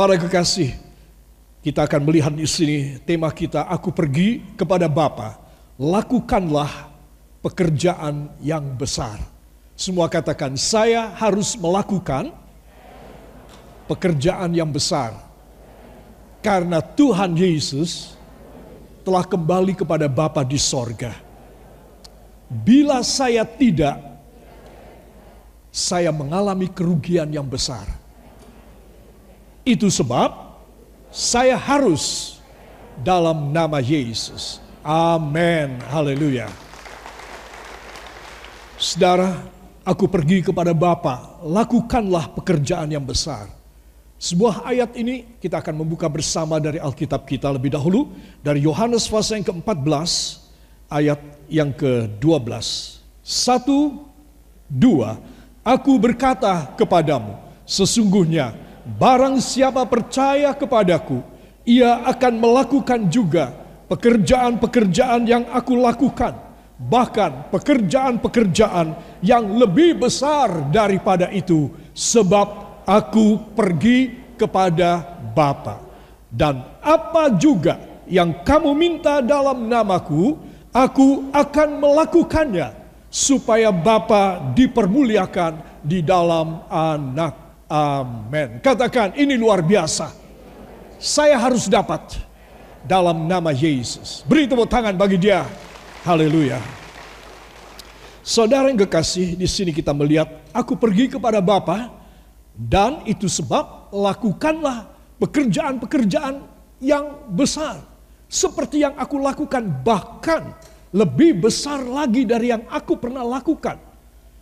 Para kekasih, kita akan melihat di sini tema kita aku pergi kepada Bapa, lakukanlah pekerjaan yang besar. Semua katakan saya harus melakukan pekerjaan yang besar. Karena Tuhan Yesus telah kembali kepada Bapa di sorga. Bila saya tidak, saya mengalami kerugian yang besar. Itu sebab saya harus dalam nama Yesus. Amin. Haleluya. Saudara, aku pergi kepada Bapa, lakukanlah pekerjaan yang besar. Sebuah ayat ini kita akan membuka bersama dari Alkitab kita lebih dahulu dari Yohanes pasal yang ke-14 ayat yang ke-12. Satu, dua. Aku berkata kepadamu, sesungguhnya Barang siapa percaya kepadaku, ia akan melakukan juga pekerjaan-pekerjaan yang aku lakukan, bahkan pekerjaan-pekerjaan yang lebih besar daripada itu, sebab aku pergi kepada Bapa. Dan apa juga yang kamu minta dalam namaku, aku akan melakukannya supaya Bapa dipermuliakan di dalam anak Amin. Katakan ini luar biasa. Saya harus dapat dalam nama Yesus. Beri tepuk tangan bagi dia. Haleluya. Saudara yang kekasih, di sini kita melihat aku pergi kepada Bapa dan itu sebab lakukanlah pekerjaan-pekerjaan yang besar seperti yang aku lakukan bahkan lebih besar lagi dari yang aku pernah lakukan.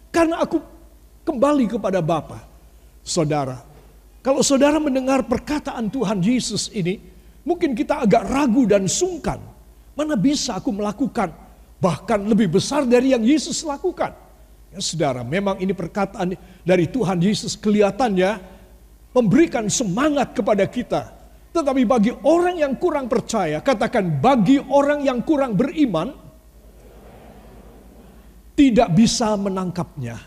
Karena aku kembali kepada Bapa saudara. Kalau saudara mendengar perkataan Tuhan Yesus ini, mungkin kita agak ragu dan sungkan. Mana bisa aku melakukan bahkan lebih besar dari yang Yesus lakukan? Ya saudara, memang ini perkataan dari Tuhan Yesus kelihatannya memberikan semangat kepada kita. Tetapi bagi orang yang kurang percaya, katakan bagi orang yang kurang beriman, tidak bisa menangkapnya.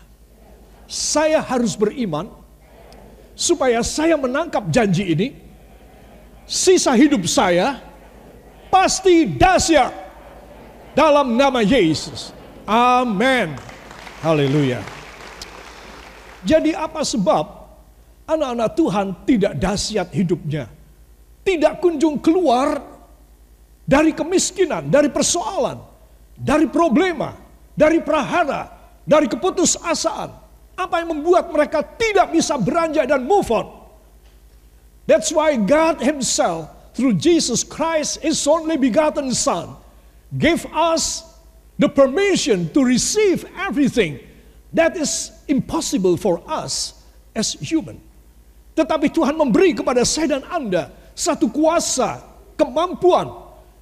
Saya harus beriman, supaya saya menangkap janji ini, sisa hidup saya pasti dahsyat dalam nama Yesus. Amin. Haleluya. Jadi apa sebab anak-anak Tuhan tidak dahsyat hidupnya? Tidak kunjung keluar dari kemiskinan, dari persoalan, dari problema, dari prahara, dari keputusasaan. Apa yang membuat mereka tidak bisa beranjak dan move on? That's why God Himself, through Jesus Christ, His only begotten Son, gave us the permission to receive everything that is impossible for us as human. Tetapi Tuhan memberi kepada saya dan Anda satu kuasa, kemampuan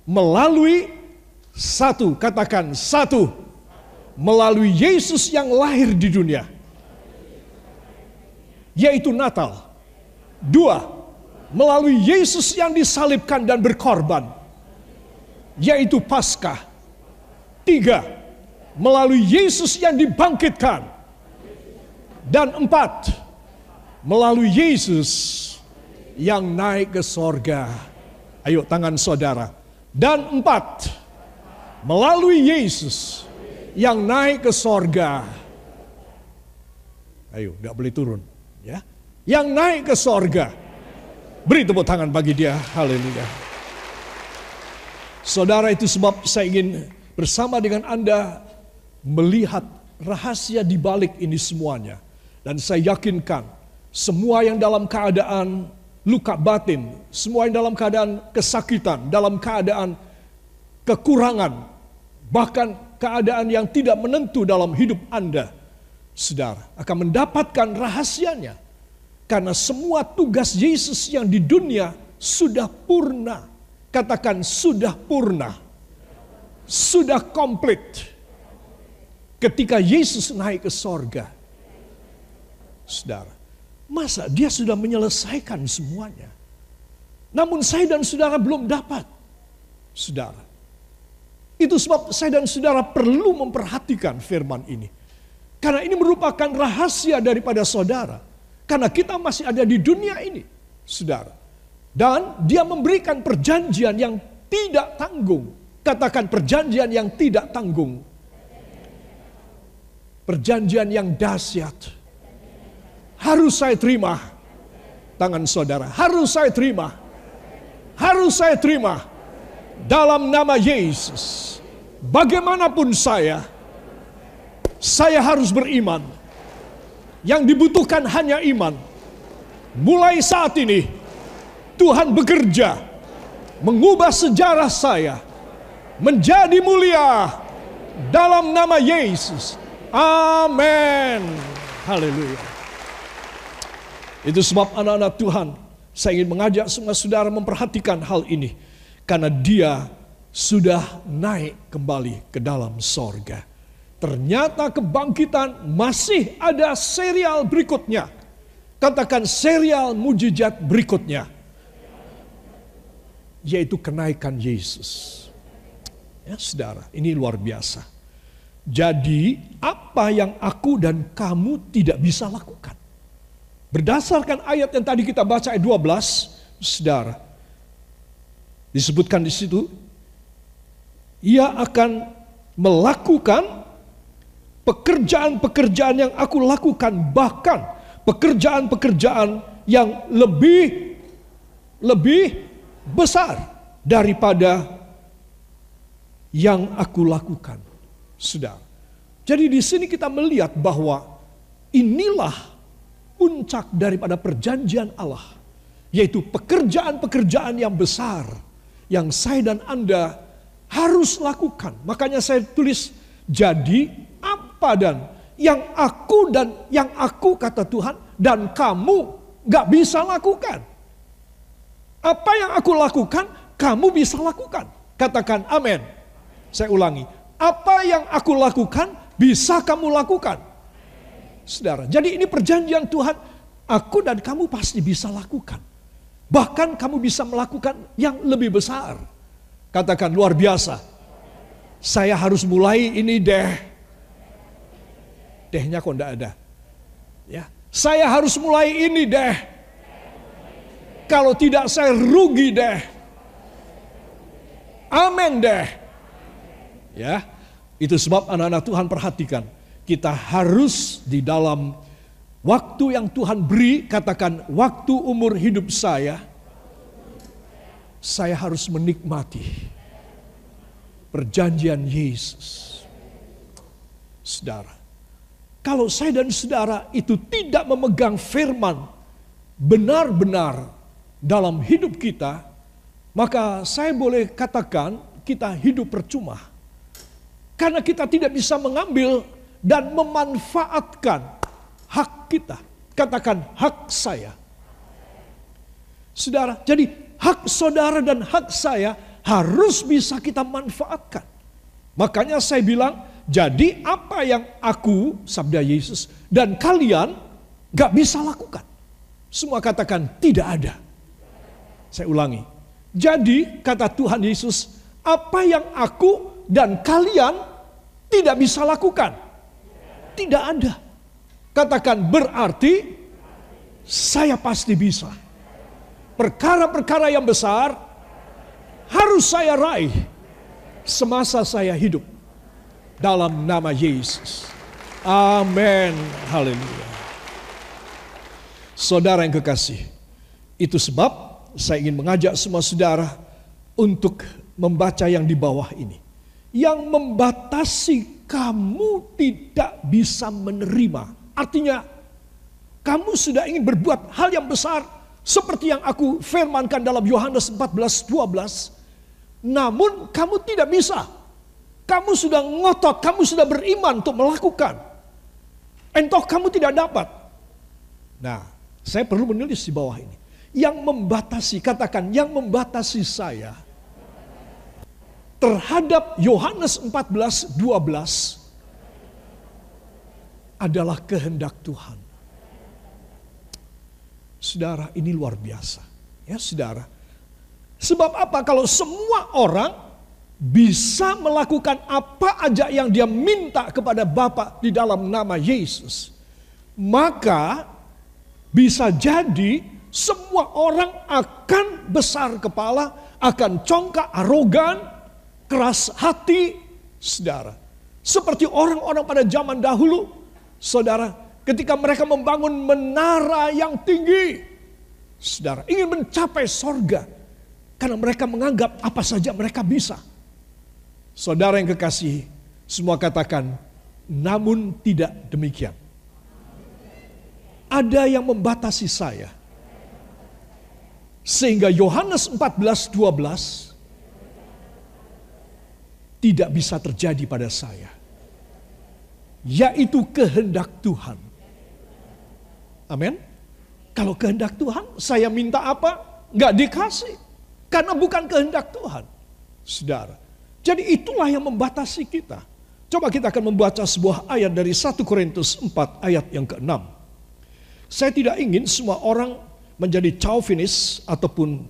melalui satu, katakan satu, melalui Yesus yang lahir di dunia yaitu Natal. Dua, melalui Yesus yang disalibkan dan berkorban, yaitu Paskah. Tiga, melalui Yesus yang dibangkitkan. Dan empat, melalui Yesus yang naik ke sorga. Ayo tangan saudara. Dan empat, melalui Yesus yang naik ke sorga. Ayo, nggak boleh turun yang naik ke sorga. Beri tepuk tangan bagi dia. Haleluya. Saudara itu sebab saya ingin bersama dengan Anda melihat rahasia di balik ini semuanya. Dan saya yakinkan semua yang dalam keadaan luka batin, semua yang dalam keadaan kesakitan, dalam keadaan kekurangan, bahkan keadaan yang tidak menentu dalam hidup Anda, saudara, akan mendapatkan rahasianya. Karena semua tugas Yesus yang di dunia sudah purna. Katakan sudah purna. Sudah komplit. Ketika Yesus naik ke sorga. Saudara, masa dia sudah menyelesaikan semuanya. Namun saya dan saudara belum dapat. Saudara, itu sebab saya dan saudara perlu memperhatikan firman ini. Karena ini merupakan rahasia daripada saudara. Karena kita masih ada di dunia ini, saudara. Dan dia memberikan perjanjian yang tidak tanggung. Katakan perjanjian yang tidak tanggung. Perjanjian yang dahsyat. Harus saya terima. Tangan saudara, harus saya terima. Harus saya terima. Dalam nama Yesus. Bagaimanapun saya, saya harus beriman. Yang dibutuhkan hanya iman. Mulai saat ini, Tuhan bekerja mengubah sejarah saya menjadi mulia dalam nama Yesus. Amin. Haleluya. Itu sebab anak-anak Tuhan, saya ingin mengajak semua saudara memperhatikan hal ini. Karena dia sudah naik kembali ke dalam sorga. Ternyata kebangkitan masih ada serial berikutnya. Katakan serial mujizat berikutnya yaitu kenaikan Yesus. Ya, saudara, ini luar biasa. Jadi, apa yang aku dan kamu tidak bisa lakukan? Berdasarkan ayat yang tadi kita baca ayat 12, saudara, disebutkan di situ, ia akan melakukan pekerjaan-pekerjaan yang aku lakukan, bahkan pekerjaan-pekerjaan yang lebih lebih besar daripada yang aku lakukan. Sudah. Jadi di sini kita melihat bahwa inilah puncak daripada perjanjian Allah, yaitu pekerjaan-pekerjaan yang besar yang saya dan Anda harus lakukan. Makanya saya tulis jadi apa dan yang aku dan yang aku kata Tuhan dan kamu gak bisa lakukan. Apa yang aku lakukan, kamu bisa lakukan. Katakan amin. Saya ulangi. Apa yang aku lakukan, bisa kamu lakukan. Saudara, jadi ini perjanjian Tuhan. Aku dan kamu pasti bisa lakukan. Bahkan kamu bisa melakukan yang lebih besar. Katakan luar biasa. Saya harus mulai ini deh. Dehnya kok enggak ada. Ya, saya harus mulai ini deh kalau tidak saya rugi deh. Amin deh. Ya, itu sebab anak-anak Tuhan perhatikan. Kita harus di dalam waktu yang Tuhan beri, katakan waktu umur hidup saya, saya harus menikmati perjanjian Yesus. Saudara, kalau saya dan saudara itu tidak memegang firman benar-benar dalam hidup kita, maka saya boleh katakan kita hidup percuma. Karena kita tidak bisa mengambil dan memanfaatkan hak kita. Katakan hak saya. Saudara, jadi hak saudara dan hak saya harus bisa kita manfaatkan. Makanya saya bilang, jadi apa yang aku, sabda Yesus, dan kalian gak bisa lakukan. Semua katakan tidak ada. Saya ulangi. Jadi kata Tuhan Yesus, apa yang aku dan kalian tidak bisa lakukan? Tidak ada. Katakan berarti saya pasti bisa. Perkara-perkara yang besar harus saya raih semasa saya hidup dalam nama Yesus. Amin. Haleluya. Saudara yang kekasih, itu sebab saya ingin mengajak semua saudara untuk membaca yang di bawah ini. Yang membatasi kamu tidak bisa menerima. Artinya kamu sudah ingin berbuat hal yang besar seperti yang aku firmankan dalam Yohanes 14 12. Namun kamu tidak bisa. Kamu sudah ngotot, kamu sudah beriman untuk melakukan. Entoh kamu tidak dapat. Nah, saya perlu menulis di bawah ini yang membatasi, katakan yang membatasi saya terhadap Yohanes 14 12 adalah kehendak Tuhan. Saudara, ini luar biasa. Ya, saudara. Sebab apa kalau semua orang bisa melakukan apa aja yang dia minta kepada Bapa di dalam nama Yesus, maka bisa jadi semua orang akan besar kepala, akan congkak, arogan, keras hati, saudara. Seperti orang-orang pada zaman dahulu, saudara, ketika mereka membangun menara yang tinggi, saudara, ingin mencapai sorga, karena mereka menganggap apa saja mereka bisa. Saudara yang kekasih, semua katakan, namun tidak demikian. Ada yang membatasi saya sehingga Yohanes 14, 12 tidak bisa terjadi pada saya. Yaitu kehendak Tuhan. Amin. Kalau kehendak Tuhan, saya minta apa? Nggak dikasih. Karena bukan kehendak Tuhan. Saudara. Jadi itulah yang membatasi kita. Coba kita akan membaca sebuah ayat dari 1 Korintus 4 ayat yang ke-6. Saya tidak ingin semua orang menjadi chauvinis ataupun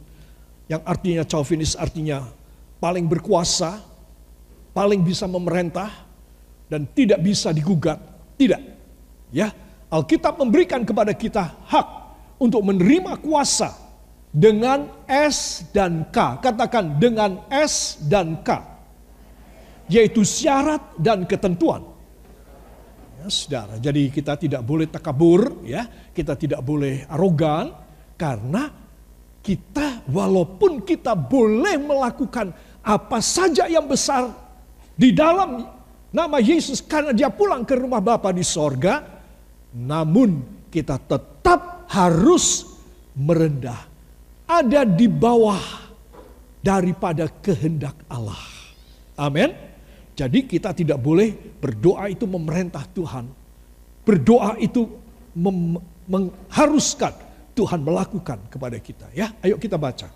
yang artinya chauvinis artinya paling berkuasa, paling bisa memerintah dan tidak bisa digugat. Tidak. Ya, Alkitab memberikan kepada kita hak untuk menerima kuasa dengan S dan K. Katakan dengan S dan K. Yaitu syarat dan ketentuan. Ya, saudara, jadi kita tidak boleh takabur, ya, kita tidak boleh arogan, karena kita walaupun kita boleh melakukan apa saja yang besar di dalam nama Yesus karena dia pulang ke rumah Bapa di sorga, namun kita tetap harus merendah. Ada di bawah daripada kehendak Allah. Amin. Jadi kita tidak boleh berdoa itu memerintah Tuhan. Berdoa itu mengharuskan Tuhan melakukan kepada kita. Ya, ayo kita baca.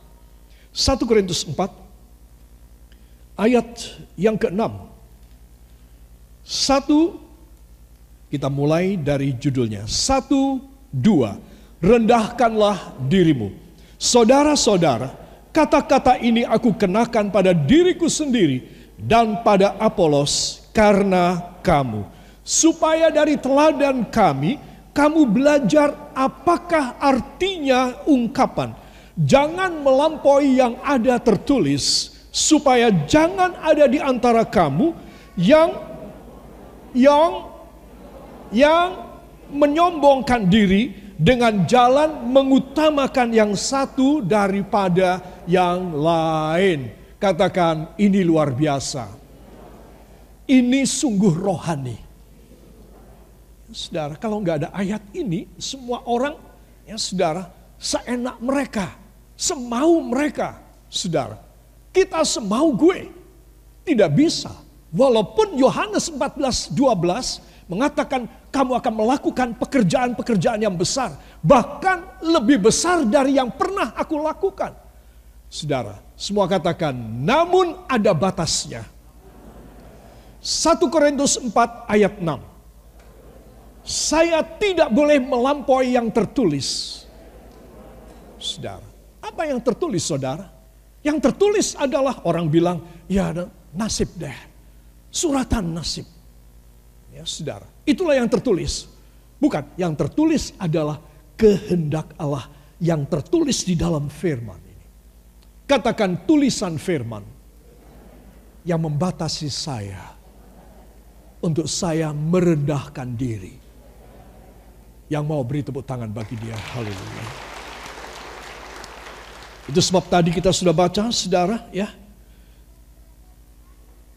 1 Korintus 4 ayat yang ke-6. Satu, kita mulai dari judulnya. Satu, dua, rendahkanlah dirimu. Saudara-saudara, kata-kata ini aku kenakan pada diriku sendiri dan pada Apolos karena kamu. Supaya dari teladan kami, kamu belajar apakah artinya ungkapan. Jangan melampaui yang ada tertulis, supaya jangan ada di antara kamu yang yang yang menyombongkan diri dengan jalan mengutamakan yang satu daripada yang lain. Katakan ini luar biasa. Ini sungguh rohani. Saudara, kalau nggak ada ayat ini, semua orang, ya saudara, seenak mereka, semau mereka, saudara. Kita semau gue, tidak bisa. Walaupun Yohanes 14, 12 mengatakan kamu akan melakukan pekerjaan-pekerjaan yang besar. Bahkan lebih besar dari yang pernah aku lakukan. Saudara, semua katakan, namun ada batasnya. 1 Korintus 4 ayat 6. Saya tidak boleh melampaui yang tertulis. Saudara, apa yang tertulis saudara? Yang tertulis adalah orang bilang, ya nasib deh. Suratan nasib. Ya saudara, itulah yang tertulis. Bukan, yang tertulis adalah kehendak Allah yang tertulis di dalam firman. Katakan tulisan firman yang membatasi saya untuk saya merendahkan diri yang mau beri tepuk tangan bagi dia. Haleluya. Itu sebab tadi kita sudah baca, saudara, ya.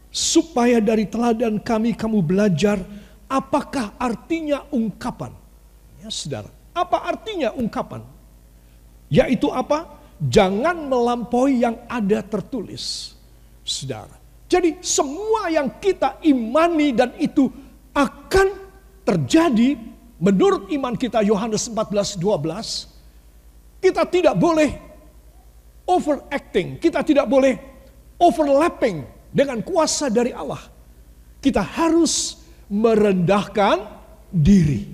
Supaya dari teladan kami kamu belajar apakah artinya ungkapan. Ya, saudara. Apa artinya ungkapan? Yaitu apa? Jangan melampaui yang ada tertulis. Saudara. Jadi semua yang kita imani dan itu akan terjadi Menurut iman kita Yohanes 14, 12, kita tidak boleh overacting, kita tidak boleh overlapping dengan kuasa dari Allah. Kita harus merendahkan diri.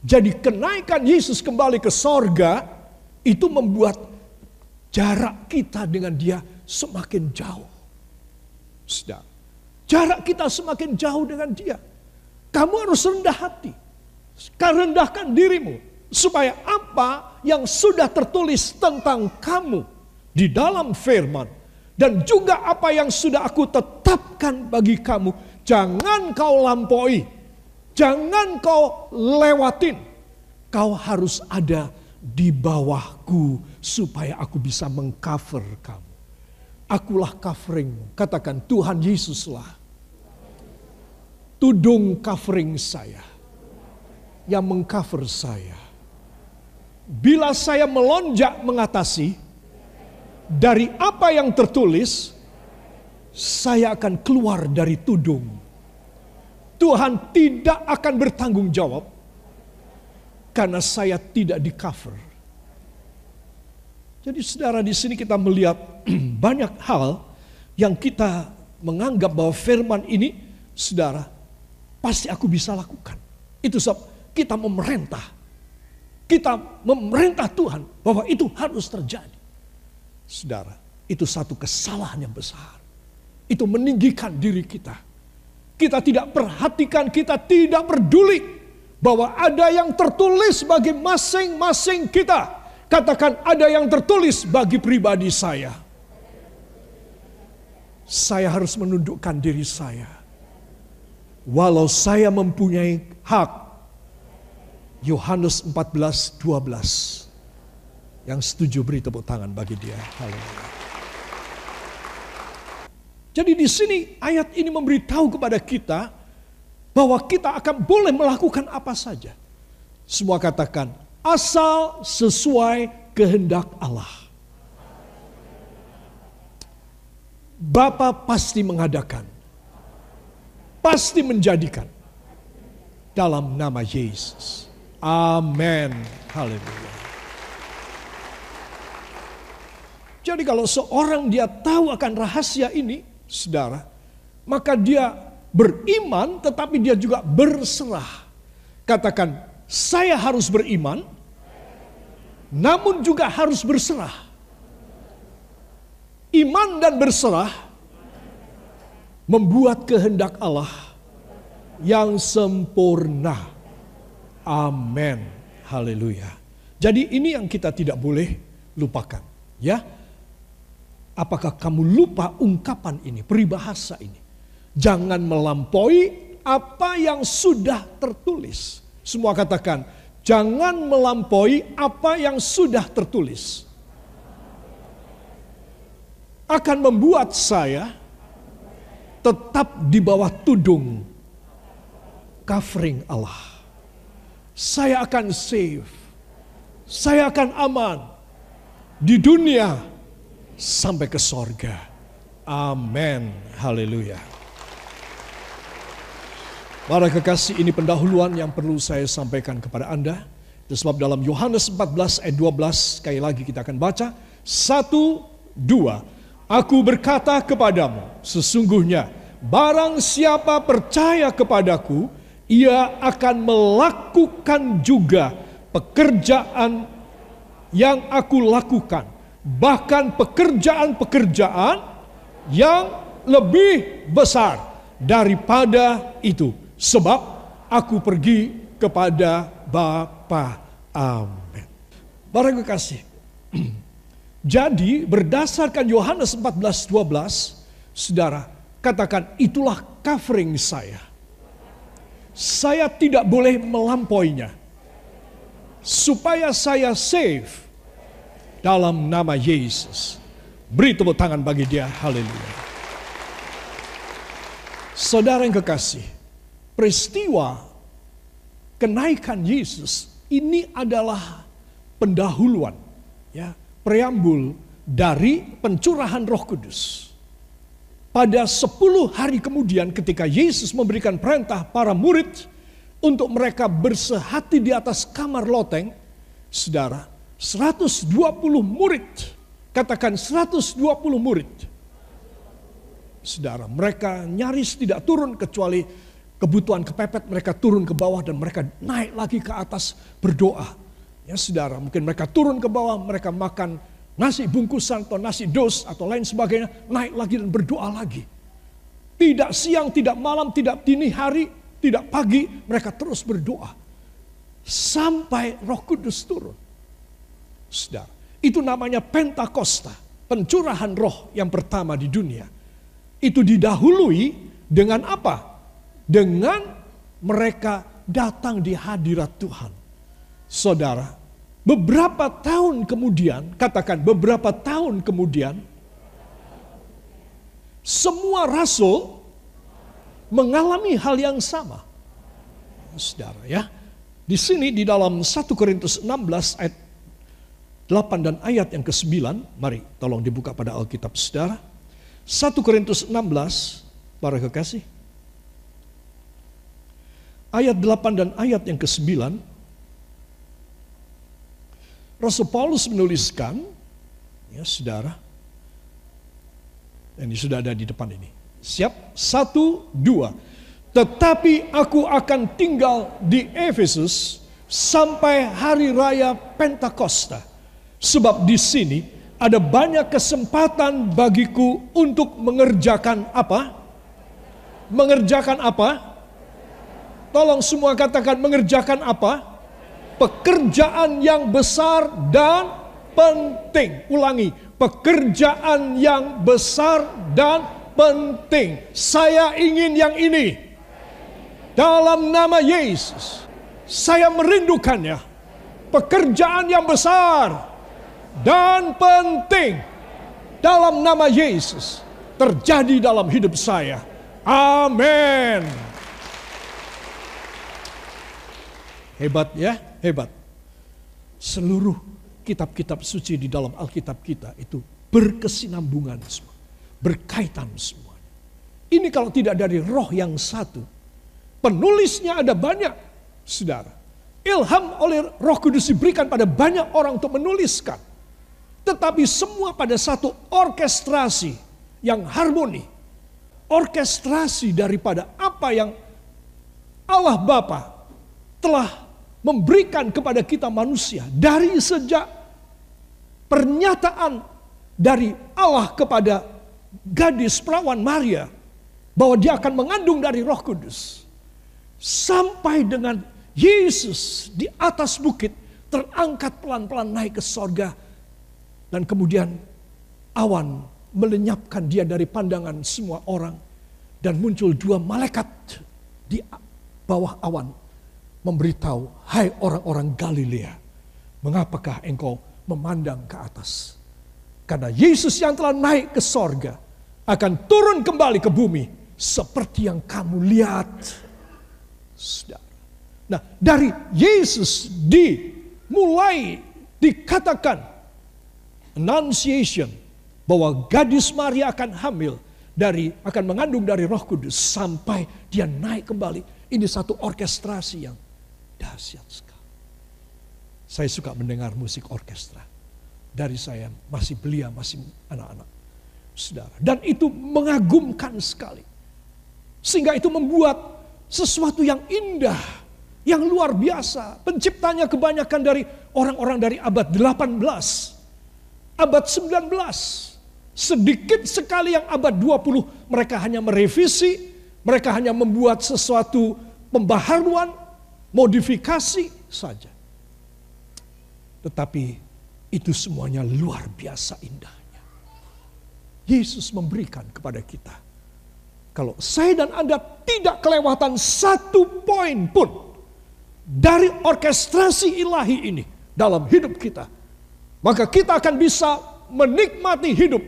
Jadi kenaikan Yesus kembali ke sorga itu membuat jarak kita dengan dia semakin jauh. Sudah. Jarak kita semakin jauh dengan dia. Kamu harus rendah hati. Rendahkan dirimu. Supaya apa? yang sudah tertulis tentang kamu di dalam firman dan juga apa yang sudah aku tetapkan bagi kamu jangan kau lampaui jangan kau lewatin kau harus ada di bawahku supaya aku bisa mengcover kamu akulah covering katakan Tuhan Yesuslah tudung covering saya yang mengcover saya bila saya melonjak mengatasi dari apa yang tertulis, saya akan keluar dari tudung. Tuhan tidak akan bertanggung jawab karena saya tidak di cover. Jadi saudara di sini kita melihat banyak hal yang kita menganggap bahwa firman ini saudara pasti aku bisa lakukan. Itu sebab kita memerintah. Kita memerintah Tuhan bahwa itu harus terjadi. Saudara, itu satu kesalahan yang besar. Itu meninggikan diri kita. Kita tidak perhatikan, kita tidak peduli bahwa ada yang tertulis bagi masing-masing kita. Katakan ada yang tertulis bagi pribadi saya. Saya harus menundukkan diri saya. Walau saya mempunyai hak. Yohanes 14, 12 yang setuju beri tepuk tangan bagi dia. Haleluya. Jadi di sini ayat ini memberitahu kepada kita bahwa kita akan boleh melakukan apa saja. Semua katakan asal sesuai kehendak Allah. Bapa pasti mengadakan, pasti menjadikan dalam nama Yesus. Amin. Haleluya. Jadi kalau seorang dia tahu akan rahasia ini, saudara, maka dia beriman tetapi dia juga berserah. Katakan, saya harus beriman, namun juga harus berserah. Iman dan berserah membuat kehendak Allah yang sempurna. Amin. Haleluya. Jadi ini yang kita tidak boleh lupakan, ya. Apakah kamu lupa ungkapan ini, peribahasa ini? Jangan melampaui apa yang sudah tertulis. Semua katakan, jangan melampaui apa yang sudah tertulis. Akan membuat saya tetap di bawah tudung covering Allah. Saya akan save. Saya akan aman di dunia sampai ke sorga. Amin. Haleluya. Para kekasih ini pendahuluan yang perlu saya sampaikan kepada Anda. Sebab dalam Yohanes 14 ayat 12 sekali lagi kita akan baca. Satu, dua. Aku berkata kepadamu, sesungguhnya barang siapa percaya kepadaku, ia akan melakukan juga pekerjaan yang aku lakukan bahkan pekerjaan-pekerjaan yang lebih besar daripada itu. Sebab aku pergi kepada Bapa. Amin. Barang kekasih. Jadi berdasarkan Yohanes 14, 12, saudara, katakan itulah covering saya. Saya tidak boleh melampauinya. Supaya saya safe dalam nama Yesus. Beri tepuk tangan bagi dia. Haleluya. Saudara yang kekasih, peristiwa kenaikan Yesus ini adalah pendahuluan, ya, preambul dari pencurahan Roh Kudus. Pada 10 hari kemudian ketika Yesus memberikan perintah para murid untuk mereka bersehati di atas kamar loteng, saudara, 120 murid. Katakan 120 murid. Saudara, mereka nyaris tidak turun kecuali kebutuhan kepepet mereka turun ke bawah dan mereka naik lagi ke atas berdoa. Ya saudara, mungkin mereka turun ke bawah, mereka makan nasi bungkusan atau nasi dos atau lain sebagainya, naik lagi dan berdoa lagi. Tidak siang, tidak malam, tidak dini hari, tidak pagi, mereka terus berdoa. Sampai roh kudus turun. Saudara, itu namanya Pentakosta, pencurahan roh yang pertama di dunia. Itu didahului dengan apa? Dengan mereka datang di hadirat Tuhan. Saudara, beberapa tahun kemudian, katakan beberapa tahun kemudian, semua rasul mengalami hal yang sama. Saudara ya. Di sini di dalam 1 Korintus 16 ayat 8 dan ayat yang ke-9, mari tolong dibuka pada Alkitab Saudara. 1 Korintus 16, para kekasih. Ayat 8 dan ayat yang ke-9, Rasul Paulus menuliskan, ya saudara, ini sudah ada di depan ini. Siap? Satu, dua. Tetapi aku akan tinggal di Efesus sampai hari raya Pentakosta. Sebab di sini ada banyak kesempatan bagiku untuk mengerjakan apa? Mengerjakan apa? Tolong semua katakan mengerjakan apa? Pekerjaan yang besar dan penting. Ulangi, pekerjaan yang besar dan penting. Saya ingin yang ini. Dalam nama Yesus, saya merindukannya. Pekerjaan yang besar dan penting dalam nama Yesus terjadi dalam hidup saya. Amin. Hebat ya, hebat. Seluruh kitab-kitab suci di dalam Alkitab kita itu berkesinambungan semua, berkaitan semua. Ini kalau tidak dari roh yang satu, penulisnya ada banyak, saudara. Ilham oleh roh kudus diberikan pada banyak orang untuk menuliskan. Tetapi semua pada satu orkestrasi yang harmoni. Orkestrasi daripada apa yang Allah Bapa telah memberikan kepada kita manusia dari sejak pernyataan dari Allah kepada gadis perawan Maria bahwa dia akan mengandung dari Roh Kudus sampai dengan Yesus di atas bukit terangkat pelan-pelan naik ke sorga dan kemudian awan melenyapkan dia dari pandangan semua orang. Dan muncul dua malaikat di bawah awan. Memberitahu, hai orang-orang Galilea. Mengapakah engkau memandang ke atas? Karena Yesus yang telah naik ke sorga. Akan turun kembali ke bumi. Seperti yang kamu lihat. Nah dari Yesus dimulai dikatakan Annunciation bahwa gadis Maria akan hamil dari akan mengandung dari Roh Kudus sampai dia naik kembali. Ini satu orkestrasi yang dahsyat sekali. Saya suka mendengar musik orkestra. Dari saya masih belia, masih anak-anak. Saudara. Dan itu mengagumkan sekali. Sehingga itu membuat sesuatu yang indah, yang luar biasa. Penciptanya kebanyakan dari orang-orang dari abad 18 abad 19. Sedikit sekali yang abad 20 mereka hanya merevisi, mereka hanya membuat sesuatu pembaharuan, modifikasi saja. Tetapi itu semuanya luar biasa indahnya. Yesus memberikan kepada kita. Kalau saya dan Anda tidak kelewatan satu poin pun dari orkestrasi ilahi ini dalam hidup kita, maka kita akan bisa menikmati hidup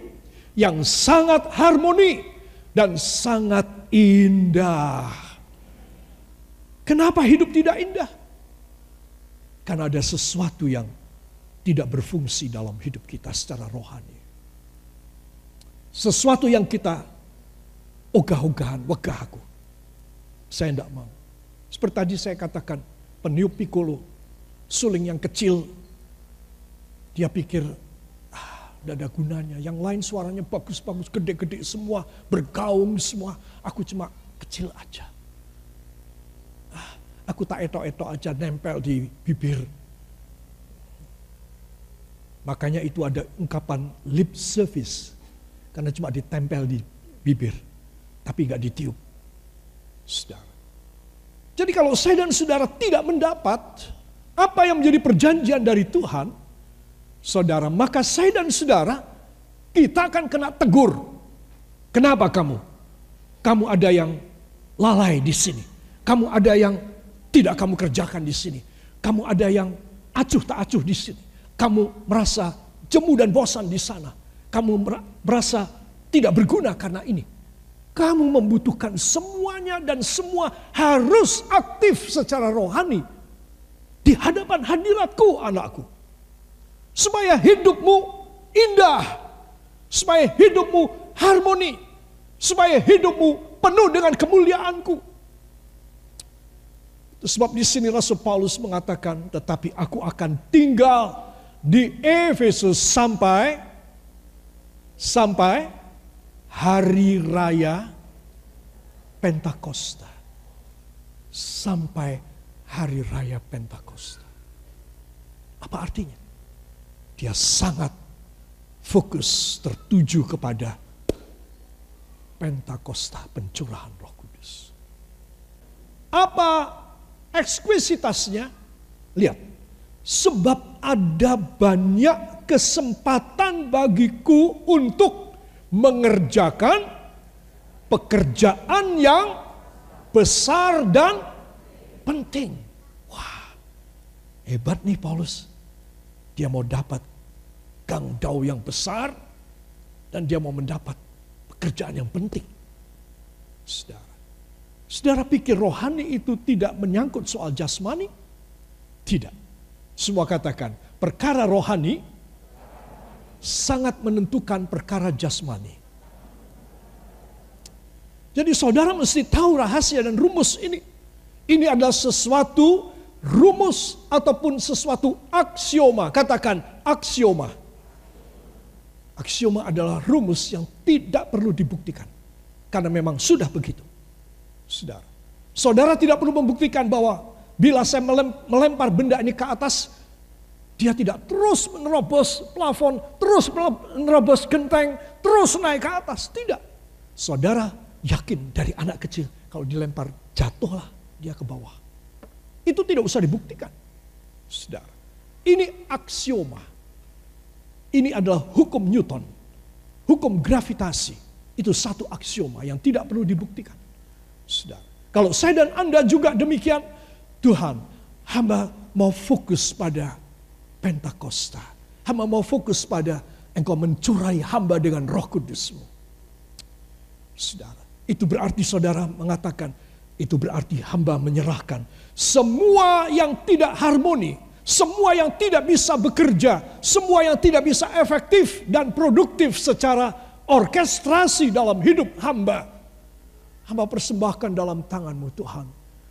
yang sangat harmoni dan sangat indah. Kenapa hidup tidak indah? Karena ada sesuatu yang tidak berfungsi dalam hidup kita secara rohani. Sesuatu yang kita ogah-ogahan, wegah aku. Saya tidak mau. Seperti tadi saya katakan, peniup pikolo, suling yang kecil dia pikir, ah, tidak ada gunanya. Yang lain suaranya bagus-bagus, gede-gede semua, bergaung semua. Aku cuma kecil aja. Aku tak etok-etok aja nempel di bibir. Makanya itu ada ungkapan lip service. Karena cuma ditempel di bibir. Tapi nggak ditiup. Saudara. Jadi kalau saya dan saudara tidak mendapat apa yang menjadi perjanjian dari Tuhan, saudara, maka saya dan saudara kita akan kena tegur. Kenapa kamu? Kamu ada yang lalai di sini. Kamu ada yang tidak kamu kerjakan di sini. Kamu ada yang acuh tak acuh di sini. Kamu merasa jemu dan bosan di sana. Kamu merasa tidak berguna karena ini. Kamu membutuhkan semuanya dan semua harus aktif secara rohani di hadapan hadiratku anakku. Supaya hidupmu indah, supaya hidupmu harmoni, supaya hidupmu penuh dengan kemuliaanku. Sebab di sini Rasul Paulus mengatakan, tetapi aku akan tinggal di Efesus sampai sampai hari raya Pentakosta. Sampai hari raya Pentakosta. Apa artinya? Dia sangat fokus tertuju kepada Pentakosta, pencurahan Roh Kudus. Apa ekskuisitasnya? Lihat, sebab ada banyak kesempatan bagiku untuk mengerjakan pekerjaan yang besar dan penting. Wah, hebat nih Paulus. Dia mau dapat gang dau yang besar dan dia mau mendapat pekerjaan yang penting. Saudara. Saudara pikir rohani itu tidak menyangkut soal jasmani? Tidak. Semua katakan, perkara rohani sangat menentukan perkara jasmani. Jadi saudara mesti tahu rahasia dan rumus ini. Ini adalah sesuatu rumus ataupun sesuatu aksioma. Katakan aksioma. Aksioma adalah rumus yang tidak perlu dibuktikan. Karena memang sudah begitu. Saudara. Saudara tidak perlu membuktikan bahwa Bila saya melempar benda ini ke atas, dia tidak terus menerobos plafon, terus menerobos genteng, terus naik ke atas. Tidak. Saudara yakin dari anak kecil, kalau dilempar jatuhlah dia ke bawah. Itu tidak usah dibuktikan. Saudara, ini aksioma. Ini adalah hukum Newton. Hukum gravitasi. Itu satu aksioma yang tidak perlu dibuktikan. Saudara, kalau saya dan Anda juga demikian, Tuhan, hamba mau fokus pada Pentakosta. Hamba mau fokus pada engkau mencurai hamba dengan roh kudusmu. Saudara, itu berarti saudara mengatakan, itu berarti hamba menyerahkan semua yang tidak harmoni, semua yang tidak bisa bekerja, semua yang tidak bisa efektif dan produktif secara orkestrasi dalam hidup hamba. Hamba persembahkan dalam tanganmu Tuhan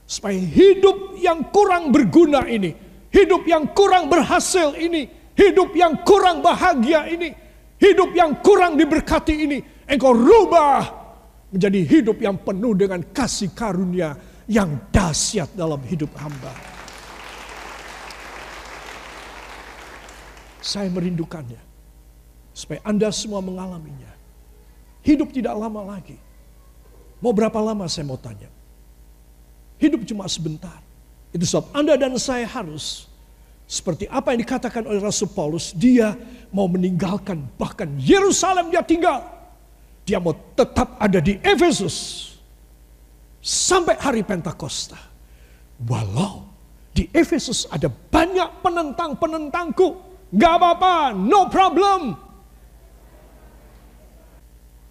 Supaya hidup yang kurang berguna ini, hidup yang kurang berhasil ini, hidup yang kurang bahagia ini, hidup yang kurang diberkati ini, engkau rubah menjadi hidup yang penuh dengan kasih karunia yang dahsyat dalam hidup hamba. Saya merindukannya. Supaya Anda semua mengalaminya. Hidup tidak lama lagi. Mau berapa lama saya mau tanya? Hidup cuma sebentar. Itu sebab Anda dan saya harus seperti apa yang dikatakan oleh Rasul Paulus, dia mau meninggalkan bahkan Yerusalem dia tinggal. Dia mau tetap ada di Efesus sampai hari Pentakosta. Walau di Efesus ada banyak penentang-penentangku, gak apa-apa, no problem.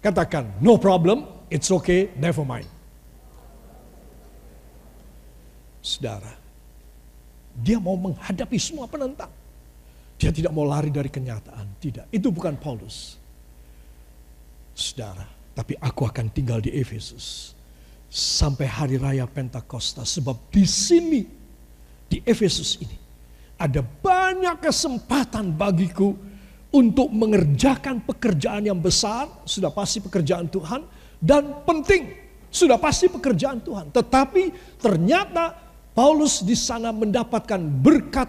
Katakan, no problem, it's okay, never mind. Saudara, dia mau menghadapi semua penentang. Dia tidak mau lari dari kenyataan. Tidak, itu bukan Paulus. Saudara, tapi aku akan tinggal di Efesus sampai hari raya Pentakosta sebab di sini di Efesus ini ada banyak kesempatan bagiku untuk mengerjakan pekerjaan yang besar, sudah pasti pekerjaan Tuhan dan penting, sudah pasti pekerjaan Tuhan. Tetapi ternyata Paulus di sana mendapatkan berkat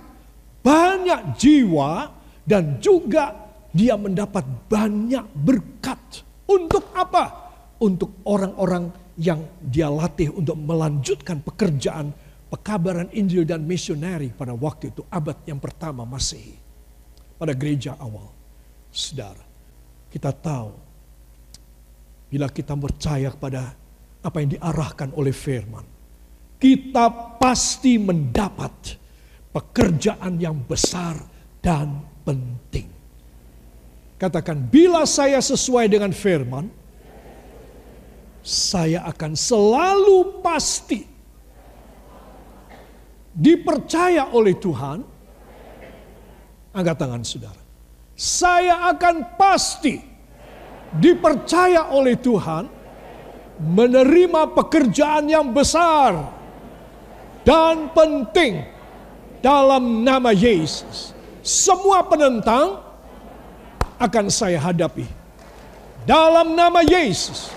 banyak jiwa dan juga dia mendapat banyak berkat. Untuk apa? Untuk orang-orang yang dia latih untuk melanjutkan pekerjaan pekabaran Injil dan misioneri pada waktu itu abad yang pertama Masehi. pada gereja awal. Saudara, kita tahu bila kita percaya kepada apa yang diarahkan oleh firman, kita pasti mendapat pekerjaan yang besar dan penting. Katakan, bila saya sesuai dengan firman, saya akan selalu pasti dipercaya oleh Tuhan. Angkat tangan saudara. Saya akan pasti dipercaya oleh Tuhan menerima pekerjaan yang besar dan penting dalam nama Yesus. Semua penentang akan saya hadapi. Dalam nama Yesus,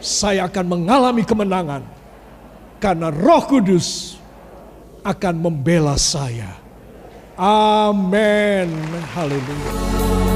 saya akan mengalami kemenangan karena Roh Kudus akan membela saya. Amin. Haleluya.